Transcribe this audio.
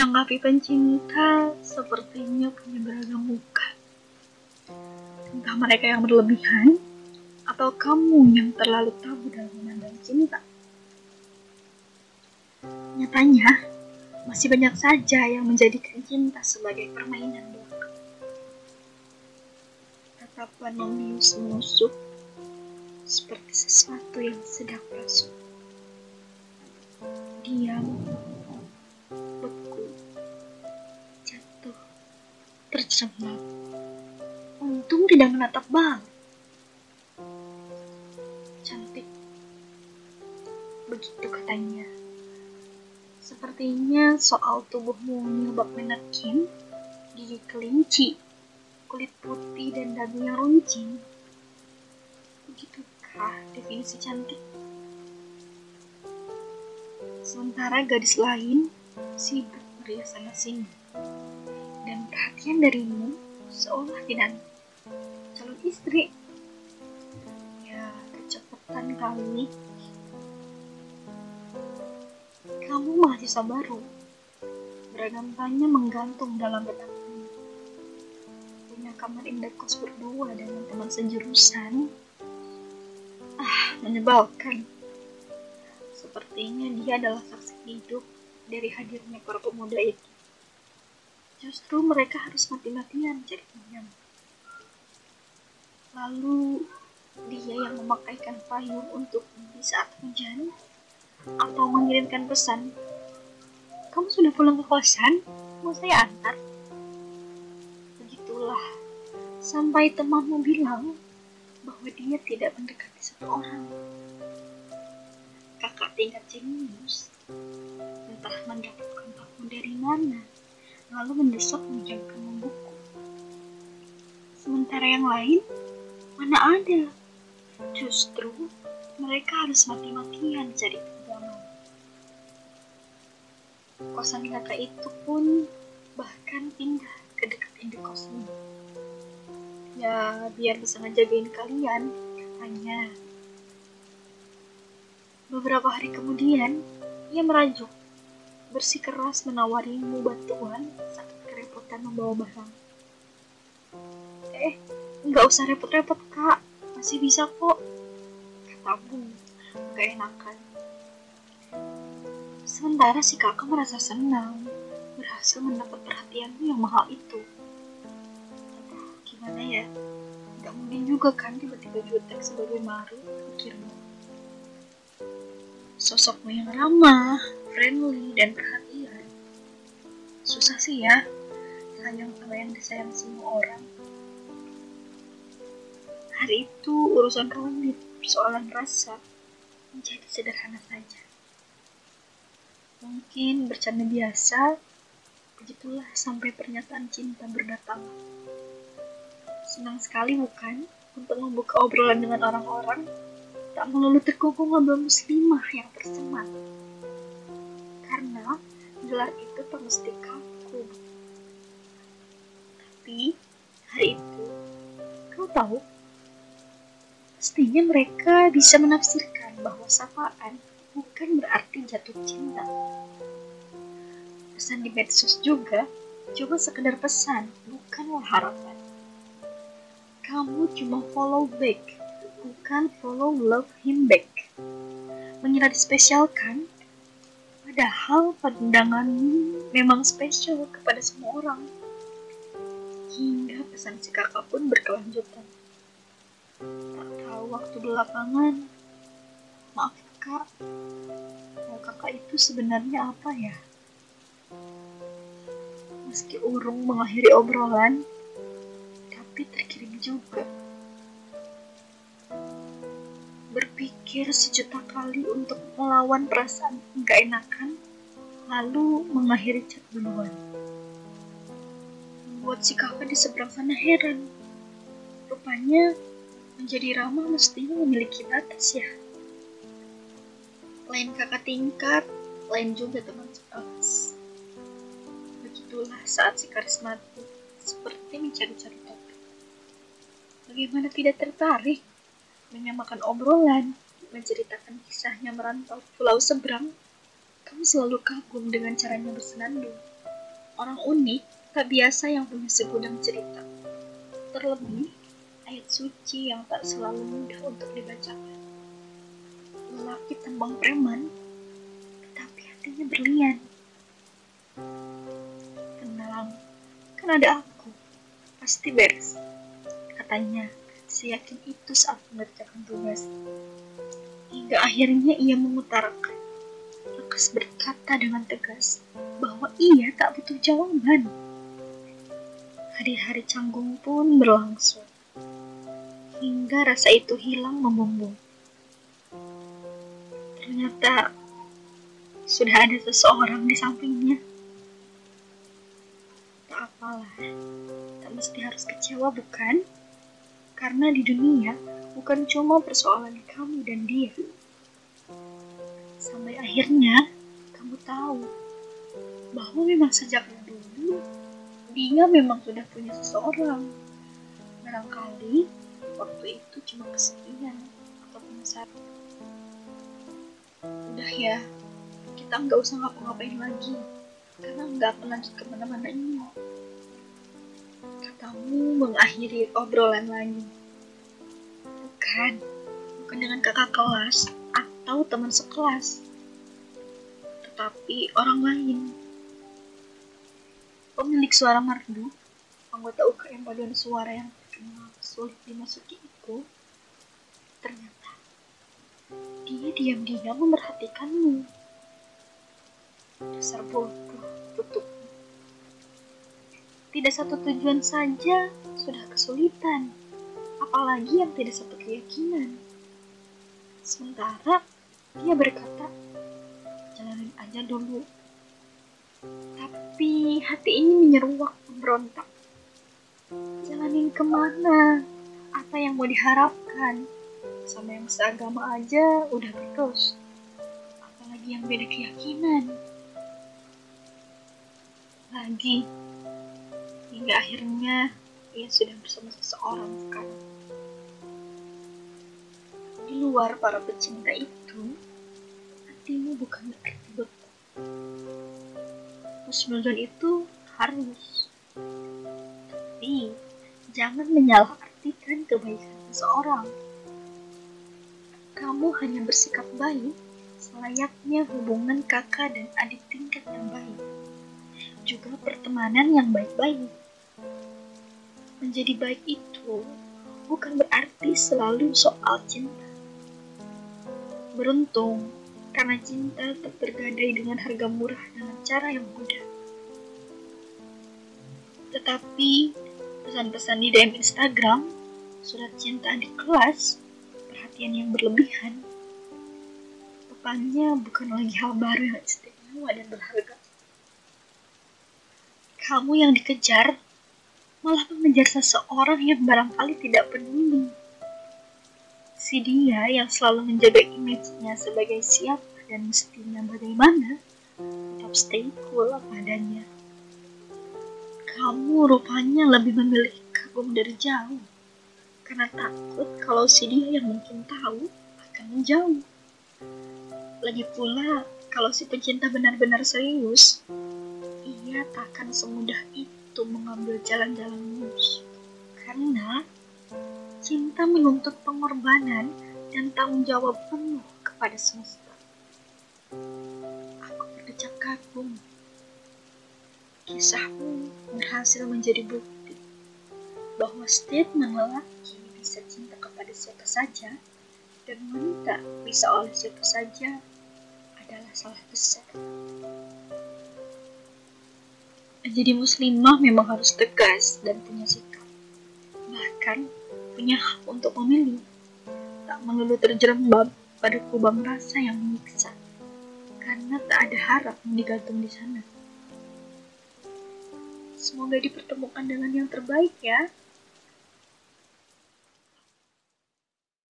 Menanggapi pencinta sepertinya punya beragam muka. Entah mereka yang berlebihan, atau kamu yang terlalu tabu dalam memandang cinta. Nyatanya, masih banyak saja yang menjadikan cinta sebagai permainan belaka. Tatapan membius menusuk seperti sesuatu yang sedang masuk. Diam, tercerembab. Untung tidak menatap bang. Cantik. Begitu katanya. Sepertinya soal tubuhmu menyebab menekin, gigi kelinci, kulit putih dan dagu yang runcing. Begitukah definisi cantik? Sementara gadis lain sibuk merias sana sini. Perhatian darimu seolah tidak calon istri. Ya, kecepatan kali. Kamu mahasiswa baru. Beragam tanya menggantung dalam benakmu. Punya kamar indekos berdua dengan teman sejurusan. Ah, menyebalkan. Sepertinya dia adalah saksi hidup dari hadirnya para pemuda itu. Justru mereka harus mati-matian cari pinjam. Lalu dia yang memakaikan payung untuk di saat hujan atau mengirimkan pesan. Kamu sudah pulang ke kosan? Mau saya antar? Begitulah. Sampai temanmu bilang bahwa dia tidak mendekati satu orang. Kakak tingkat jenius. Entah mendapat kontakmu dari mana, lalu mendesak menjangkau buku. Sementara yang lain, mana ada? Justru mereka harus mati-matian cari pinjaman. Kosan kakak itu pun bahkan pindah ke dekat indekos ini. Ya, biar bisa ngejagain kalian, katanya. Beberapa hari kemudian, ia merajuk, bersikeras menawarimu bantuan saat kerepotan membawa barang. Eh, nggak usah repot-repot kak, masih bisa kok. Katamu, enakan. Sementara si kakak merasa senang, berhasil mendapat perhatianmu yang mahal itu. Gimana ya? Gak mungkin juga kan tiba-tiba jutek sebagai Maru, pikirmu. Sosokmu yang ramah, friendly, dan perhatian. Susah sih ya, sayang sama yang disayang semua orang. Hari itu urusan rumit, persoalan rasa, menjadi sederhana saja. Mungkin bercanda biasa, begitulah sampai pernyataan cinta berdatangan. Senang sekali bukan untuk membuka obrolan dengan orang-orang, tak melulu terkungkung ngobrol muslimah yang tersemat. Gelar itu tak mesti kaku. Tapi hari itu, kau tahu, pastinya mereka bisa menafsirkan bahwa sapaan bukan berarti jatuh cinta. Pesan di medsos juga cuma sekedar pesan, bukanlah harapan. Kamu cuma follow back, bukan follow love him back. Mengira dispesialkan, padahal pandanganmu memang spesial kepada semua orang. Hingga pesan si kakak pun berkelanjutan. Tak tahu waktu belakangan, maaf kak, mau kakak itu sebenarnya apa ya? Meski urung mengakhiri obrolan, tapi terkirim juga. Berpikir sejuta kali untuk melawan perasaan gak enakan, lalu mengakhiri chat duluan. Membuat si kakak di seberang sana heran. Rupanya menjadi ramah mestinya memiliki batas ya. Lain kakak tingkat, lain juga teman sekelas. Begitulah saat si karismatik seperti mencari-cari topik. Bagaimana tidak tertarik menyamakan obrolan, menceritakan kisahnya merantau pulau seberang? Kamu selalu kagum dengan caranya bersenandung. orang unik, tak biasa yang punya segudang cerita. Terlebih, ayat suci yang tak selalu mudah untuk dibacakan. Lelaki tembang preman, tetapi hatinya berlian. Tenang, kan ada aku. Pasti beres. Katanya, seyakin itu saat mengerjakan tugas. Hingga akhirnya ia mengutarakan. Lekas berkata dengan tegas bahwa ia tak butuh jawaban. Hari-hari canggung pun berlangsung. Hingga rasa itu hilang membumbung. Ternyata sudah ada seseorang di sampingnya. Tak apalah, tak mesti harus kecewa bukan? Karena di dunia bukan cuma persoalan kamu dan dia. Sampai akhirnya kamu tahu bahwa memang sejak dulu dia memang sudah punya seseorang. Barangkali waktu itu cuma kesepian atau penasaran. Udah ya, kita nggak usah ngapa-ngapain lagi karena nggak akan lanjut ke mana-mana ini katamu mengakhiri obrolan lagi. Bukan, bukan dengan kakak kelas atau teman sekelas, tetapi orang lain. Pemilik suara merdu, anggota UKM paduan suara yang terkenal sulit dimasuki itu, ternyata dia diam-diam memerhatikanmu. Dasar bodoh, tutup tidak satu tujuan saja sudah kesulitan, apalagi yang tidak satu keyakinan. Sementara dia berkata, jalanin aja dulu. Tapi hati ini menyeruak memberontak. Jalanin ke mana? Apa yang mau diharapkan? Sama yang seagama aja udah terus. Apalagi yang beda keyakinan. Lagi, hingga akhirnya ia sudah bersama seseorang sekarang. Di luar para pecinta itu, hatimu bukan berarti betul. Husnuzon itu harus, tapi jangan menyalahartikan kebaikan seseorang. Kamu hanya bersikap baik selayaknya hubungan kakak dan adik tingkat yang baik, juga pertemanan yang baik-baik menjadi baik itu bukan berarti selalu soal cinta. Beruntung, karena cinta tak tergadai dengan harga murah dengan cara yang mudah. Tetapi, pesan-pesan di DM Instagram, surat cinta di kelas, perhatian yang berlebihan, rupanya bukan lagi hal baru yang istimewa dan berharga. Kamu yang dikejar malah mengejar seseorang yang barangkali tidak peduli. Si dia yang selalu menjaga image-nya sebagai siapa dan mestinya bagaimana, tetap stay cool apa adanya. Kamu rupanya lebih memilih kagum dari jauh, karena takut kalau si dia yang mungkin tahu akan menjauh. Lagi pula, kalau si pecinta benar-benar serius, ia tak akan semudah itu untuk mengambil jalan-jalan mulus. Karena cinta menuntut pengorbanan dan tanggung jawab penuh kepada semesta. Aku berdecak kagum. Kisahmu berhasil menjadi bukti bahwa statement lelaki bisa cinta kepada siapa saja dan wanita bisa oleh siapa saja adalah salah besar. Jadi muslimah memang harus tegas dan punya sikap. Bahkan punya hak untuk memilih. Tak melulu terjerembab pada kubang rasa yang menyiksa. Karena tak ada harap yang digantung di sana. Semoga dipertemukan dengan yang terbaik ya.